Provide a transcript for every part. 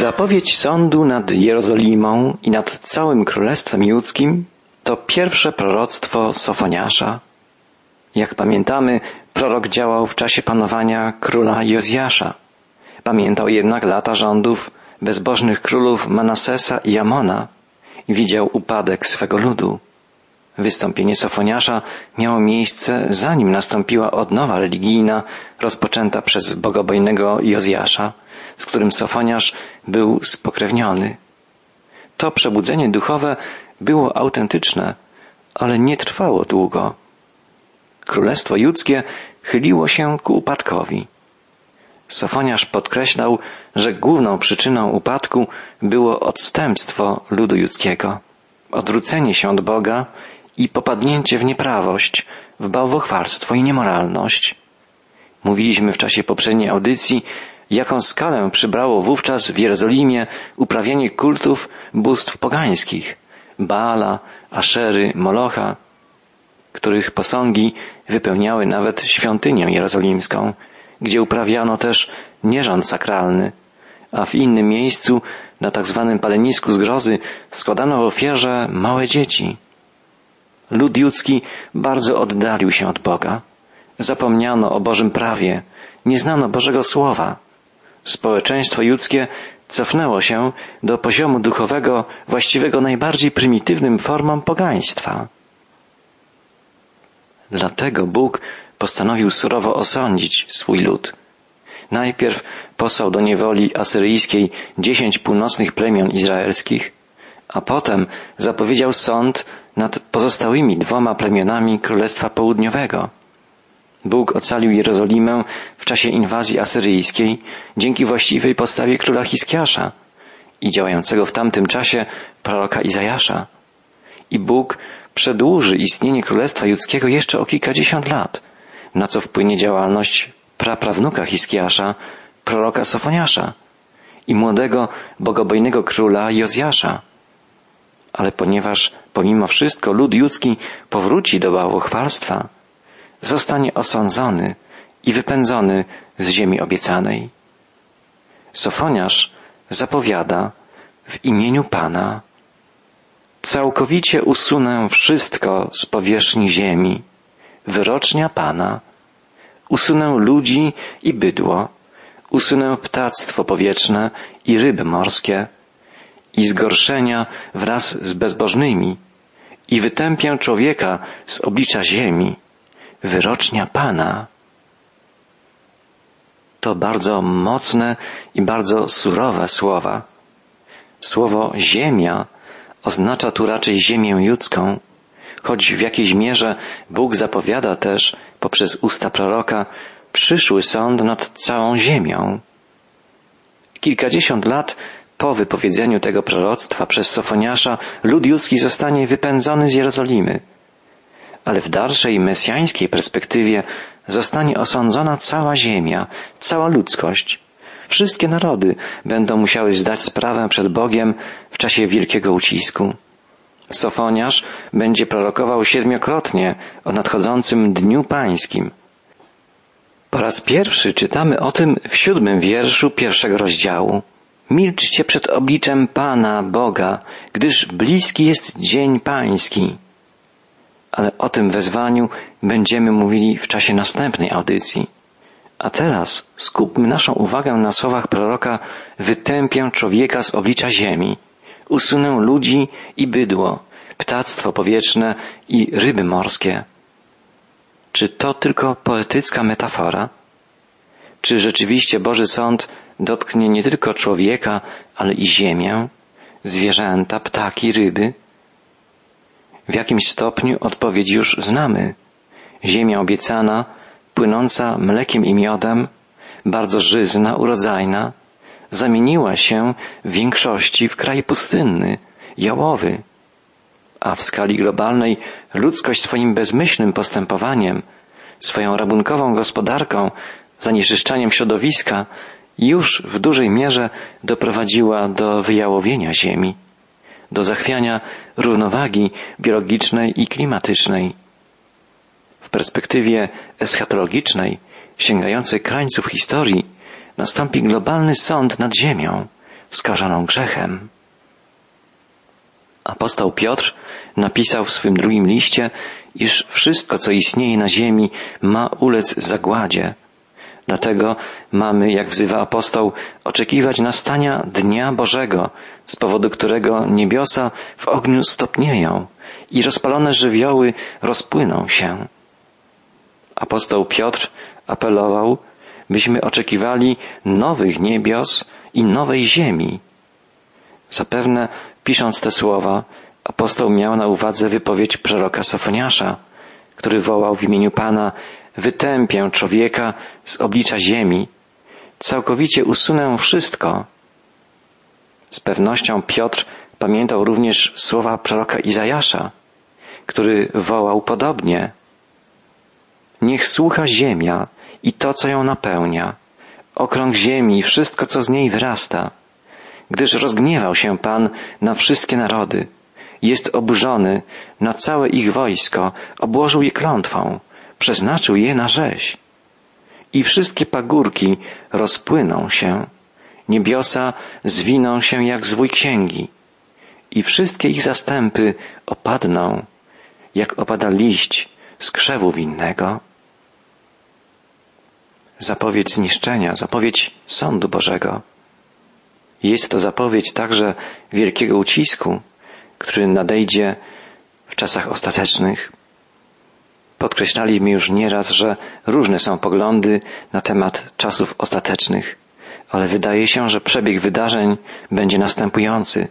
Zapowiedź sądu nad Jerozolimą i nad całym Królestwem Judzkim to pierwsze proroctwo Sofoniasza. Jak pamiętamy, prorok działał w czasie panowania króla Jozjasza. Pamiętał jednak lata rządów bezbożnych królów Manasesa i Amona i widział upadek swego ludu. Wystąpienie Sofoniasza miało miejsce zanim nastąpiła odnowa religijna rozpoczęta przez bogobojnego Jozjasza, z którym Sofoniasz był spokrewniony. To przebudzenie duchowe było autentyczne, ale nie trwało długo. Królestwo Judzkie chyliło się ku upadkowi. Sofoniasz podkreślał, że główną przyczyną upadku było odstępstwo ludu judzkiego, odwrócenie się od Boga i popadnięcie w nieprawość, w bałwochwalstwo i niemoralność. Mówiliśmy w czasie poprzedniej audycji, jaką skalę przybrało wówczas w Jerozolimie uprawianie kultów bóstw pogańskich, Baala, Aszery, Molocha, których posągi wypełniały nawet świątynię jerozolimską, gdzie uprawiano też nierząd sakralny, a w innym miejscu, na tak zwanym palenisku zgrozy, składano w ofierze małe dzieci. Lud judzki bardzo oddalił się od Boga. Zapomniano o Bożym prawie, nie znano Bożego Słowa. Społeczeństwo judzkie cofnęło się do poziomu duchowego właściwego najbardziej prymitywnym formom pogaństwa. Dlatego Bóg postanowił surowo osądzić swój lud. Najpierw posłał do niewoli asyryjskiej dziesięć północnych plemion izraelskich, a potem zapowiedział sąd nad pozostałymi dwoma plemionami Królestwa Południowego. Bóg ocalił Jerozolimę w czasie inwazji asyryjskiej dzięki właściwej postawie króla Hiskiasza i działającego w tamtym czasie proroka Izajasza. I Bóg przedłuży istnienie Królestwa Judzkiego jeszcze o kilkadziesiąt lat, na co wpłynie działalność praprawnuka Hiskiasza, proroka Sofoniasza i młodego, bogobojnego króla Jozjasza. Ale ponieważ pomimo wszystko lud judzki powróci do bałwochwalstwa, zostanie osądzony i wypędzony z ziemi obiecanej. Sofoniarz zapowiada w imieniu Pana Całkowicie usunę wszystko z powierzchni ziemi, wyrocznia Pana, usunę ludzi i bydło, usunę ptactwo powietrzne i ryby morskie i zgorszenia wraz z bezbożnymi i wytępię człowieka z oblicza ziemi, wyrocznia Pana. To bardzo mocne i bardzo surowe słowa. Słowo ziemia oznacza tu raczej ziemię ludzką, choć w jakiejś mierze Bóg zapowiada też poprzez usta proroka przyszły sąd nad całą ziemią. Kilkadziesiąt lat po wypowiedzeniu tego proroctwa przez Sofoniasza lud judzki zostanie wypędzony z Jerozolimy ale w dalszej mesjańskiej perspektywie zostanie osądzona cała ziemia, cała ludzkość. Wszystkie narody będą musiały zdać sprawę przed Bogiem w czasie wielkiego ucisku. Sofoniarz będzie prorokował siedmiokrotnie o nadchodzącym Dniu Pańskim. Po raz pierwszy czytamy o tym w siódmym wierszu pierwszego rozdziału. Milczcie przed obliczem Pana, Boga, gdyż bliski jest dzień Pański ale o tym wezwaniu będziemy mówili w czasie następnej audycji. A teraz skupmy naszą uwagę na słowach proroka wytępię człowieka z oblicza ziemi, usunę ludzi i bydło, ptactwo powietrzne i ryby morskie. Czy to tylko poetycka metafora? Czy rzeczywiście Boży Sąd dotknie nie tylko człowieka, ale i ziemię, zwierzęta, ptaki, ryby? W jakimś stopniu odpowiedź już znamy. Ziemia obiecana, płynąca mlekiem i miodem, bardzo żyzna, urodzajna, zamieniła się w większości w kraj pustynny, jałowy. A w skali globalnej ludzkość swoim bezmyślnym postępowaniem, swoją rabunkową gospodarką, zanieczyszczaniem środowiska już w dużej mierze doprowadziła do wyjałowienia ziemi do zachwiania równowagi biologicznej i klimatycznej. W perspektywie eschatologicznej, sięgającej krańców historii, nastąpi globalny sąd nad Ziemią, skażoną grzechem. Apostoł Piotr napisał w swym drugim liście, iż wszystko, co istnieje na ziemi, ma ulec zagładzie. Dlatego mamy, jak wzywa apostoł, oczekiwać nastania Dnia Bożego, z powodu którego niebiosa w ogniu stopnieją i rozpalone żywioły rozpłyną się. Apostoł Piotr apelował, byśmy oczekiwali nowych niebios i nowej ziemi. Zapewne, pisząc te słowa, apostoł miał na uwadze wypowiedź proroka Sofoniasza, który wołał w imieniu Pana wytępię człowieka z oblicza ziemi, całkowicie usunę wszystko. Z pewnością Piotr pamiętał również słowa proroka Izajasza, który wołał podobnie. Niech słucha ziemia i to, co ją napełnia, okrąg ziemi i wszystko, co z niej wyrasta, gdyż rozgniewał się Pan na wszystkie narody, jest oburzony na całe ich wojsko, obłożył je klątwą, przeznaczył je na rzeź. I wszystkie pagórki rozpłyną się, niebiosa zwiną się jak zwój księgi, i wszystkie ich zastępy opadną, jak opada liść z krzewu winnego. Zapowiedź zniszczenia, zapowiedź sądu Bożego. Jest to zapowiedź także wielkiego ucisku, który nadejdzie w czasach ostatecznych. Podkreślaliśmy już nieraz, że różne są poglądy na temat czasów ostatecznych, ale wydaje się, że przebieg wydarzeń będzie następujący.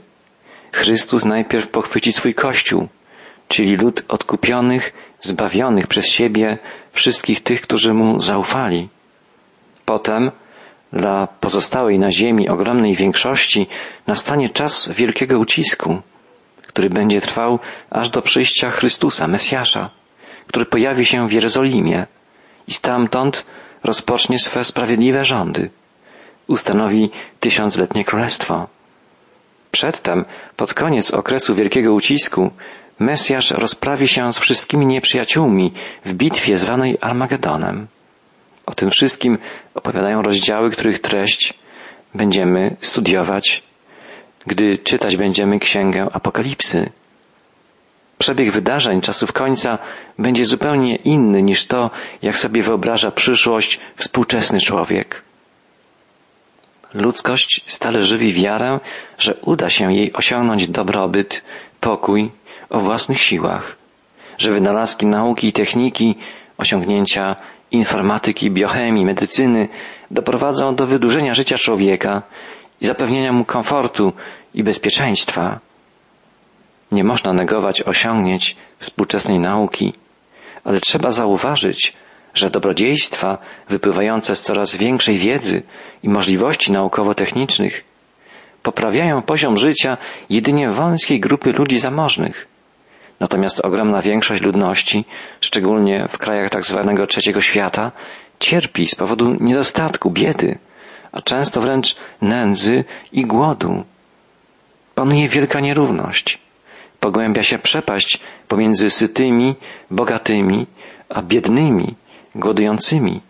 Chrystus najpierw pochwyci swój Kościół, czyli lud odkupionych, zbawionych przez siebie wszystkich tych, którzy mu zaufali. Potem dla pozostałej na ziemi ogromnej większości nastanie czas wielkiego ucisku, który będzie trwał aż do przyjścia Chrystusa, Mesjasza który pojawi się w Jerozolimie i stamtąd rozpocznie swe sprawiedliwe rządy. Ustanowi tysiącletnie królestwo. Przedtem, pod koniec okresu wielkiego ucisku, Mesjasz rozprawi się z wszystkimi nieprzyjaciółmi w bitwie zwanej Armagedonem. O tym wszystkim opowiadają rozdziały, których treść będziemy studiować, gdy czytać będziemy Księgę Apokalipsy. Przebieg wydarzeń czasów końca będzie zupełnie inny niż to, jak sobie wyobraża przyszłość współczesny człowiek. Ludzkość stale żywi wiarę, że uda się jej osiągnąć dobrobyt, pokój o własnych siłach, że wynalazki nauki i techniki, osiągnięcia informatyki, biochemii, medycyny doprowadzą do wydłużenia życia człowieka i zapewnienia mu komfortu i bezpieczeństwa. Nie można negować osiągnięć współczesnej nauki, ale trzeba zauważyć, że dobrodziejstwa wypływające z coraz większej wiedzy i możliwości naukowo-technicznych poprawiają poziom życia jedynie wąskiej grupy ludzi zamożnych. Natomiast ogromna większość ludności, szczególnie w krajach tak zwanego trzeciego świata, cierpi z powodu niedostatku, biedy, a często wręcz nędzy i głodu. Panuje wielka nierówność pogłębia się przepaść pomiędzy sytymi, bogatymi, a biednymi, głodującymi.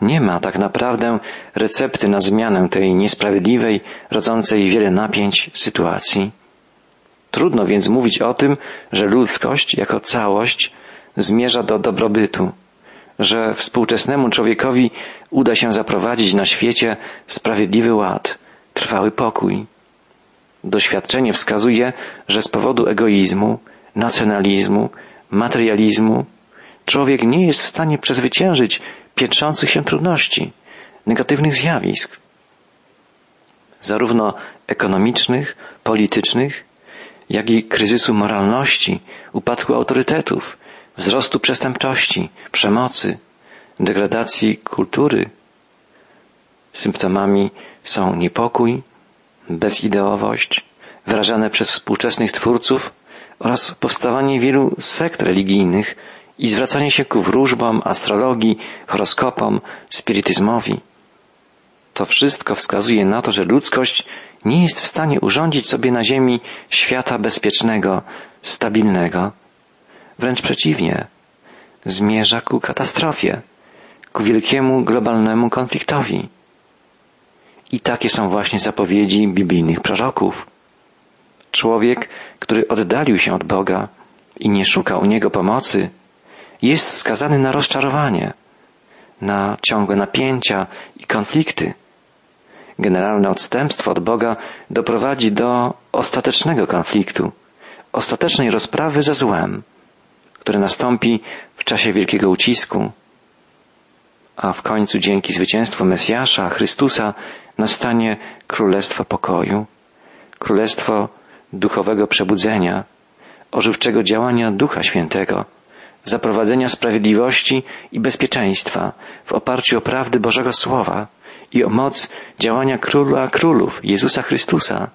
Nie ma tak naprawdę recepty na zmianę tej niesprawiedliwej, rodzącej wiele napięć sytuacji. Trudno więc mówić o tym, że ludzkość jako całość zmierza do dobrobytu, że współczesnemu człowiekowi uda się zaprowadzić na świecie sprawiedliwy ład, trwały pokój. Doświadczenie wskazuje, że z powodu egoizmu, nacjonalizmu, materializmu człowiek nie jest w stanie przezwyciężyć piętrzących się trudności, negatywnych zjawisk, zarówno ekonomicznych, politycznych, jak i kryzysu moralności, upadku autorytetów, wzrostu przestępczości, przemocy, degradacji kultury. Symptomami są niepokój, bezideowość wyrażane przez współczesnych twórców oraz powstawanie wielu sekt religijnych i zwracanie się ku wróżbom, astrologii, horoskopom, spirytyzmowi. To wszystko wskazuje na to, że ludzkość nie jest w stanie urządzić sobie na Ziemi świata bezpiecznego, stabilnego. Wręcz przeciwnie, zmierza ku katastrofie, ku wielkiemu globalnemu konfliktowi. I takie są właśnie zapowiedzi biblijnych proroków. Człowiek, który oddalił się od Boga i nie szuka u Niego pomocy, jest skazany na rozczarowanie, na ciągłe napięcia i konflikty. Generalne odstępstwo od Boga doprowadzi do ostatecznego konfliktu, ostatecznej rozprawy ze złem, które nastąpi w czasie wielkiego ucisku, a w końcu dzięki zwycięstwu Mesjasza, Chrystusa, nastanie królestwo pokoju, królestwo duchowego przebudzenia, ożywczego działania Ducha Świętego, zaprowadzenia sprawiedliwości i bezpieczeństwa w oparciu o prawdy Bożego Słowa i o moc działania Króla Królów, Jezusa Chrystusa.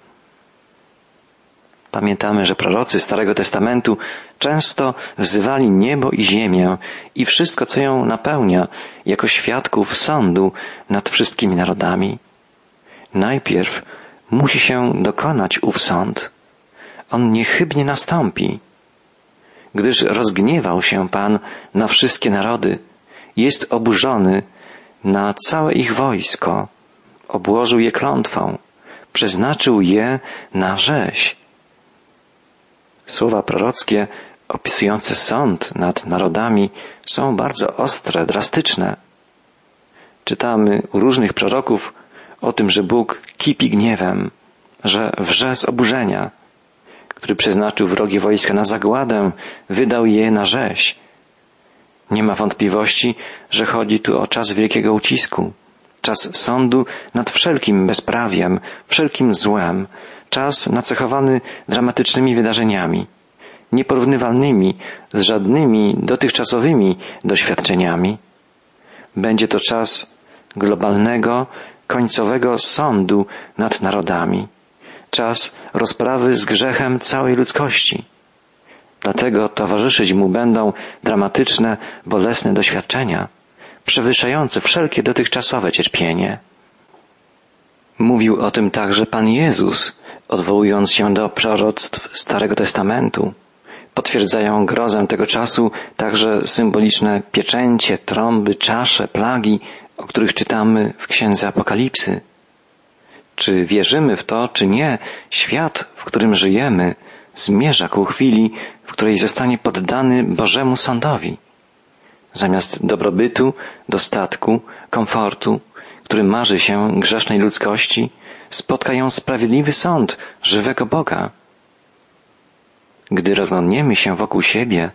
Pamiętamy, że prorocy Starego Testamentu często wzywali niebo i ziemię i wszystko, co ją napełnia, jako świadków sądu nad wszystkimi narodami. Najpierw musi się dokonać ów sąd. On niechybnie nastąpi gdyż rozgniewał się Pan na wszystkie narody, jest oburzony na całe ich wojsko, obłożył je klątwą, przeznaczył je na rzeź. Słowa prorockie opisujące sąd nad narodami są bardzo ostre, drastyczne. Czytamy u różnych proroków o tym, że Bóg kipi gniewem, że wrze z oburzenia, który przeznaczył wrogie wojska na zagładę, wydał je na rzeź. Nie ma wątpliwości, że chodzi tu o czas wielkiego ucisku, czas sądu nad wszelkim bezprawiem, wszelkim złem, czas nacechowany dramatycznymi wydarzeniami, nieporównywalnymi z żadnymi dotychczasowymi doświadczeniami. Będzie to czas globalnego, końcowego sądu nad narodami czas rozprawy z grzechem całej ludzkości. Dlatego towarzyszyć mu będą dramatyczne, bolesne doświadczenia, przewyższające wszelkie dotychczasowe cierpienie. Mówił o tym także Pan Jezus, odwołując się do proroctw Starego Testamentu. Potwierdzają grozę tego czasu także symboliczne pieczęcie, trąby, czasze, plagi, o których czytamy w Księdze Apokalipsy. Czy wierzymy w to, czy nie, świat, w którym żyjemy, zmierza ku chwili, w której zostanie poddany Bożemu sądowi. Zamiast dobrobytu, dostatku, komfortu, który marzy się grzesznej ludzkości, spotka ją sprawiedliwy sąd żywego Boga. Gdy rozglądniemy się wokół siebie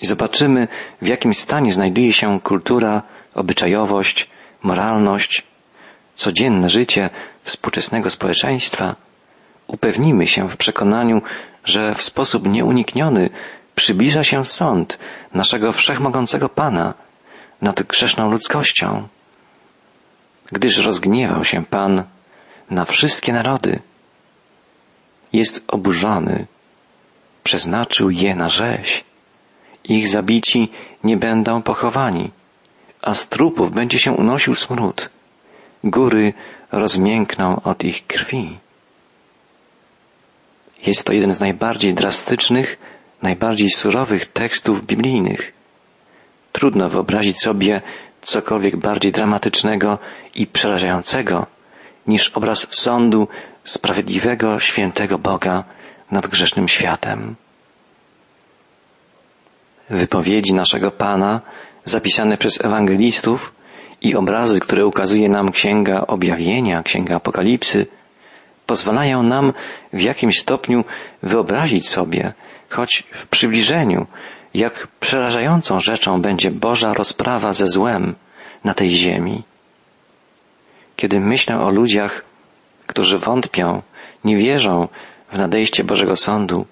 i zobaczymy, w jakim stanie znajduje się kultura, obyczajowość, moralność, codzienne życie współczesnego społeczeństwa, upewnimy się w przekonaniu, że w sposób nieunikniony przybliża się sąd naszego wszechmogącego Pana nad grzeszną ludzkością. Gdyż rozgniewał się Pan na wszystkie narody, jest oburzony, przeznaczył je na rzeź. Ich zabici nie będą pochowani, a z trupów będzie się unosił smród góry rozmiękną od ich krwi. Jest to jeden z najbardziej drastycznych, najbardziej surowych tekstów biblijnych. Trudno wyobrazić sobie cokolwiek bardziej dramatycznego i przerażającego niż obraz sądu sprawiedliwego, świętego Boga nad grzesznym światem. Wypowiedzi naszego Pana, zapisane przez ewangelistów, i obrazy, które ukazuje nam Księga Objawienia, Księga Apokalipsy, pozwalają nam w jakimś stopniu wyobrazić sobie, choć w przybliżeniu, jak przerażającą rzeczą będzie Boża rozprawa ze złem na tej ziemi. Kiedy myślę o ludziach, którzy wątpią, nie wierzą w nadejście Bożego Sądu,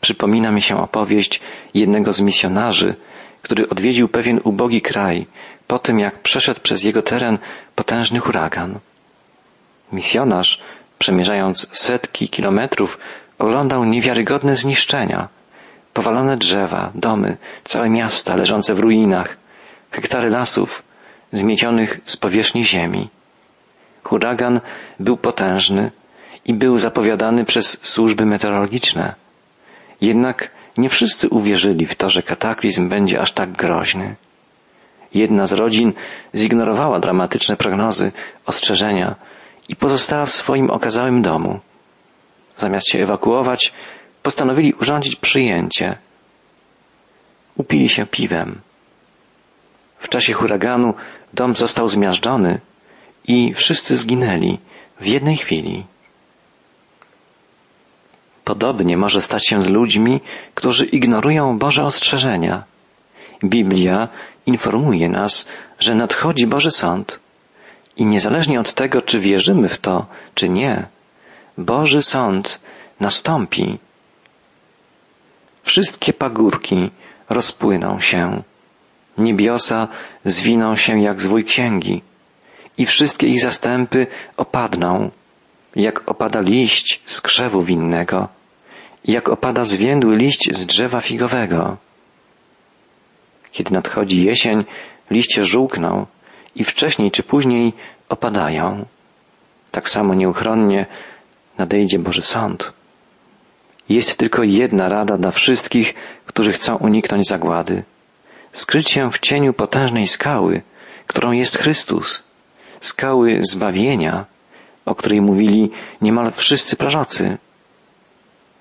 przypomina mi się opowieść jednego z misjonarzy, który odwiedził pewien ubogi kraj, po tym jak przeszedł przez jego teren potężny huragan. Misjonarz, przemierzając setki kilometrów, oglądał niewiarygodne zniszczenia. Powalone drzewa, domy, całe miasta leżące w ruinach, hektary lasów zmiecionych z powierzchni ziemi. Huragan był potężny i był zapowiadany przez służby meteorologiczne. Jednak nie wszyscy uwierzyli w to, że kataklizm będzie aż tak groźny. Jedna z rodzin zignorowała dramatyczne prognozy, ostrzeżenia i pozostała w swoim okazałym domu. Zamiast się ewakuować, postanowili urządzić przyjęcie. Upili się piwem. W czasie huraganu dom został zmiażdżony i wszyscy zginęli w jednej chwili. Podobnie może stać się z ludźmi, którzy ignorują Boże ostrzeżenia. Biblia informuje nas, że nadchodzi Boży Sąd. I niezależnie od tego, czy wierzymy w to, czy nie, Boży Sąd nastąpi. Wszystkie pagórki rozpłyną się. Niebiosa zwiną się jak zwój księgi i wszystkie ich zastępy opadną, jak opada liść z krzewu winnego, jak opada zwiędły liść z drzewa figowego. Kiedy nadchodzi jesień, liście żółkną i wcześniej czy później opadają. Tak samo nieuchronnie nadejdzie Boży Sąd. Jest tylko jedna rada dla wszystkich, którzy chcą uniknąć zagłady. Skryć się w cieniu potężnej skały, którą jest Chrystus. Skały zbawienia, o której mówili niemal wszyscy prorocy.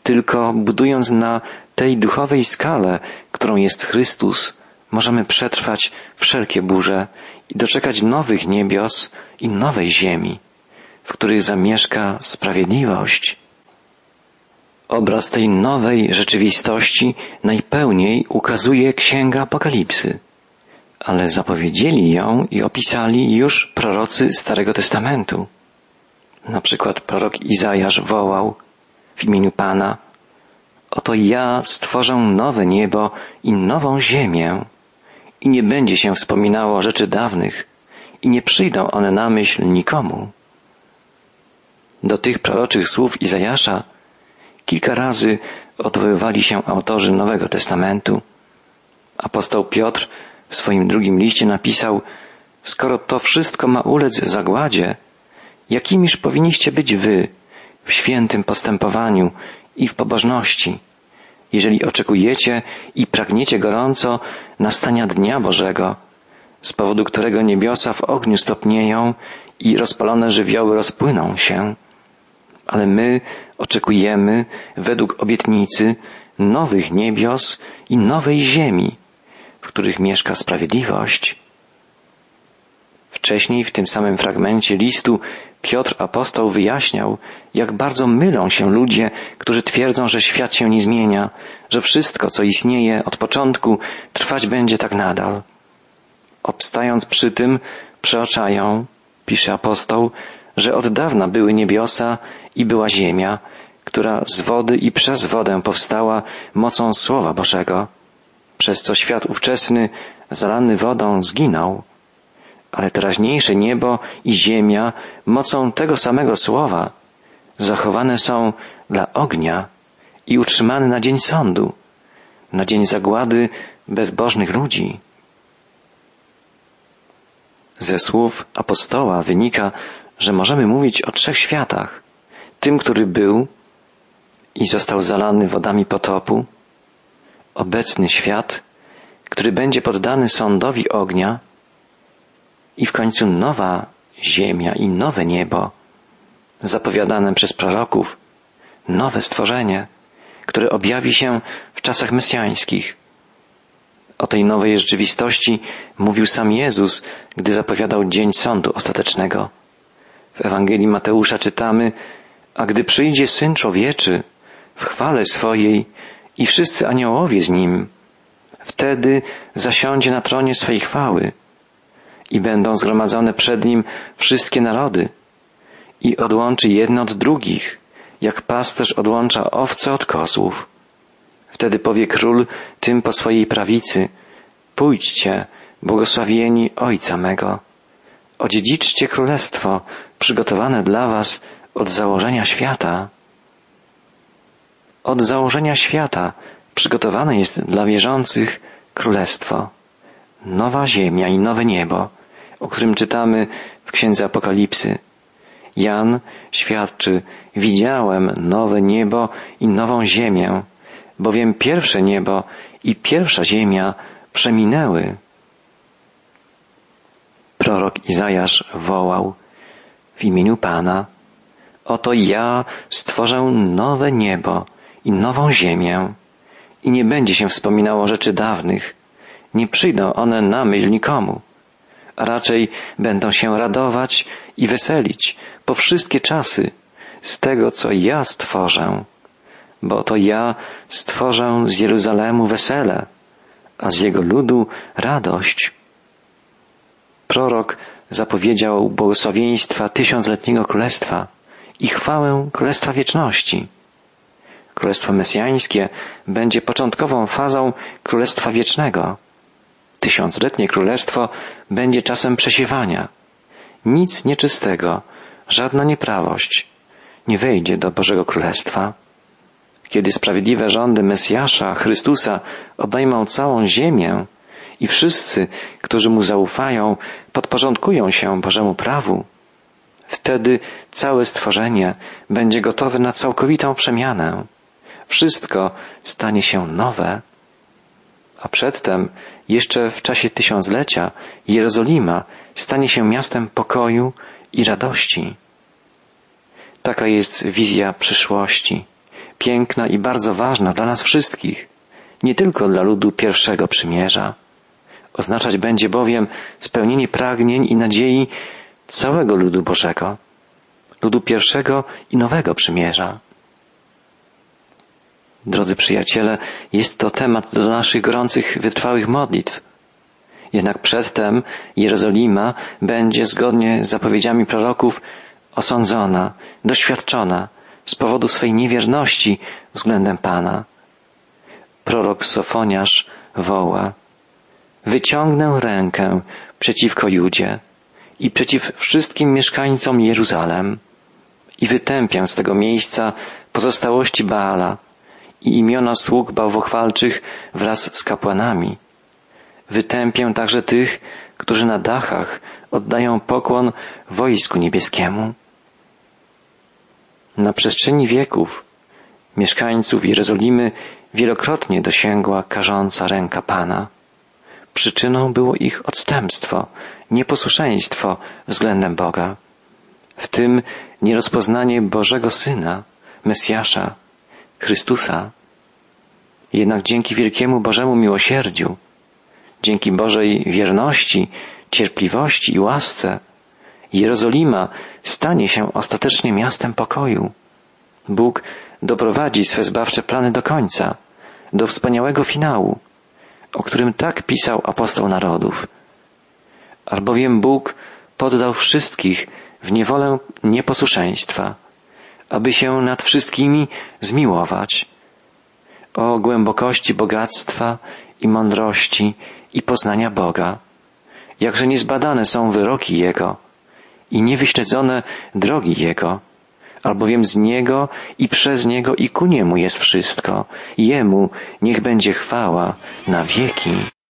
Tylko budując na tej duchowej skale, którą jest Chrystus, możemy przetrwać wszelkie burze i doczekać nowych niebios i nowej ziemi, w których zamieszka sprawiedliwość. Obraz tej nowej rzeczywistości najpełniej ukazuje Księga Apokalipsy, ale zapowiedzieli ją i opisali już prorocy Starego Testamentu. Na przykład prorok Izajasz wołał w imieniu Pana, Oto ja stworzę nowe niebo i nową ziemię, i nie będzie się wspominało rzeczy dawnych, i nie przyjdą one na myśl nikomu. Do tych proroczych słów Izajasza kilka razy odwoływali się autorzy Nowego Testamentu. Apostoł Piotr w swoim drugim liście napisał, skoro to wszystko ma ulec zagładzie, jakimiż powinniście być wy w świętym postępowaniu i w pobożności, jeżeli oczekujecie i pragniecie gorąco nastania Dnia Bożego, z powodu którego niebiosa w ogniu stopnieją i rozpalone żywioły rozpłyną się. Ale my oczekujemy, według obietnicy, nowych niebios i nowej ziemi, w których mieszka sprawiedliwość. Wcześniej w tym samym fragmencie listu Piotr apostoł wyjaśniał, jak bardzo mylą się ludzie, którzy twierdzą, że świat się nie zmienia, że wszystko, co istnieje od początku, trwać będzie tak nadal. Obstając przy tym, przeoczają, pisze apostoł, że od dawna były niebiosa i była ziemia, która z wody i przez wodę powstała mocą Słowa Bożego, przez co świat ówczesny, zalany wodą, zginął ale teraźniejsze niebo i ziemia mocą tego samego słowa zachowane są dla ognia i utrzymane na dzień sądu, na dzień zagłady bezbożnych ludzi. Ze słów apostoła wynika, że możemy mówić o trzech światach. Tym, który był i został zalany wodami potopu, obecny świat, który będzie poddany sądowi ognia, i w końcu nowa ziemia i nowe niebo, zapowiadane przez proroków, nowe stworzenie, które objawi się w czasach mesjańskich. O tej nowej rzeczywistości mówił sam Jezus, gdy zapowiadał dzień sądu ostatecznego. W Ewangelii Mateusza czytamy, a gdy przyjdzie Syn Człowieczy w chwale swojej i wszyscy aniołowie z Nim, wtedy zasiądzie na tronie swej chwały i będą zgromadzone przed Nim wszystkie narody i odłączy jedno od drugich, jak pasterz odłącza owce od kozłów. Wtedy powie król tym po swojej prawicy, pójdźcie, błogosławieni Ojca mego, odziedziczcie królestwo przygotowane dla was od założenia świata. Od założenia świata przygotowane jest dla wierzących królestwo, nowa ziemia i nowe niebo, o którym czytamy w Księdze Apokalipsy. Jan świadczy, widziałem nowe niebo i nową ziemię, bowiem pierwsze niebo i pierwsza ziemia przeminęły. Prorok Izajasz wołał w imieniu Pana, oto ja stworzę nowe niebo i nową ziemię i nie będzie się wspominało rzeczy dawnych, nie przyjdą one na myśl nikomu, a raczej będą się radować i weselić po wszystkie czasy z tego, co ja stworzę, bo to ja stworzę z Jeruzalemu wesele, a z jego ludu radość. Prorok zapowiedział błogosławieństwa tysiącletniego królestwa i chwałę królestwa wieczności. Królestwo mesjańskie będzie początkową fazą królestwa wiecznego. Tysiącletnie królestwo będzie czasem przesiewania. Nic nieczystego, żadna nieprawość nie wejdzie do Bożego Królestwa. Kiedy sprawiedliwe rządy Mesjasza, Chrystusa obejmą całą ziemię i wszyscy, którzy Mu zaufają, podporządkują się Bożemu prawu, wtedy całe stworzenie będzie gotowe na całkowitą przemianę. Wszystko stanie się nowe. A przedtem, jeszcze w czasie tysiąclecia, Jerozolima stanie się miastem pokoju i radości. Taka jest wizja przyszłości, piękna i bardzo ważna dla nas wszystkich, nie tylko dla ludu pierwszego przymierza. Oznaczać będzie bowiem spełnienie pragnień i nadziei całego ludu Bożego, ludu pierwszego i nowego przymierza. Drodzy przyjaciele, jest to temat do naszych gorących, wytrwałych modlitw. Jednak przedtem Jerozolima będzie, zgodnie z zapowiedziami proroków, osądzona, doświadczona z powodu swej niewierności względem Pana. Prorok Sofoniarz woła, wyciągnę rękę przeciwko Judzie i przeciw wszystkim mieszkańcom Jeruzalem i wytępię z tego miejsca pozostałości Baala i imiona sług bałwochwalczych wraz z kapłanami. Wytępię także tych, którzy na dachach oddają pokłon wojsku niebieskiemu. Na przestrzeni wieków mieszkańców Jerozolimy wielokrotnie dosięgła karząca ręka Pana. Przyczyną było ich odstępstwo, nieposłuszeństwo względem Boga, w tym nierozpoznanie Bożego Syna, Mesjasza, Chrystusa. Jednak dzięki wielkiemu Bożemu miłosierdziu, dzięki Bożej wierności, cierpliwości i łasce, Jerozolima stanie się ostatecznie miastem pokoju. Bóg doprowadzi swe zbawcze plany do końca, do wspaniałego finału, o którym tak pisał apostoł narodów. Albowiem Bóg poddał wszystkich w niewolę nieposłuszeństwa, aby się nad wszystkimi zmiłować. O głębokości bogactwa i mądrości i poznania Boga, jakże niezbadane są wyroki Jego i niewyśledzone drogi Jego, albowiem z Niego i przez Niego i ku Niemu jest wszystko. Jemu niech będzie chwała na wieki.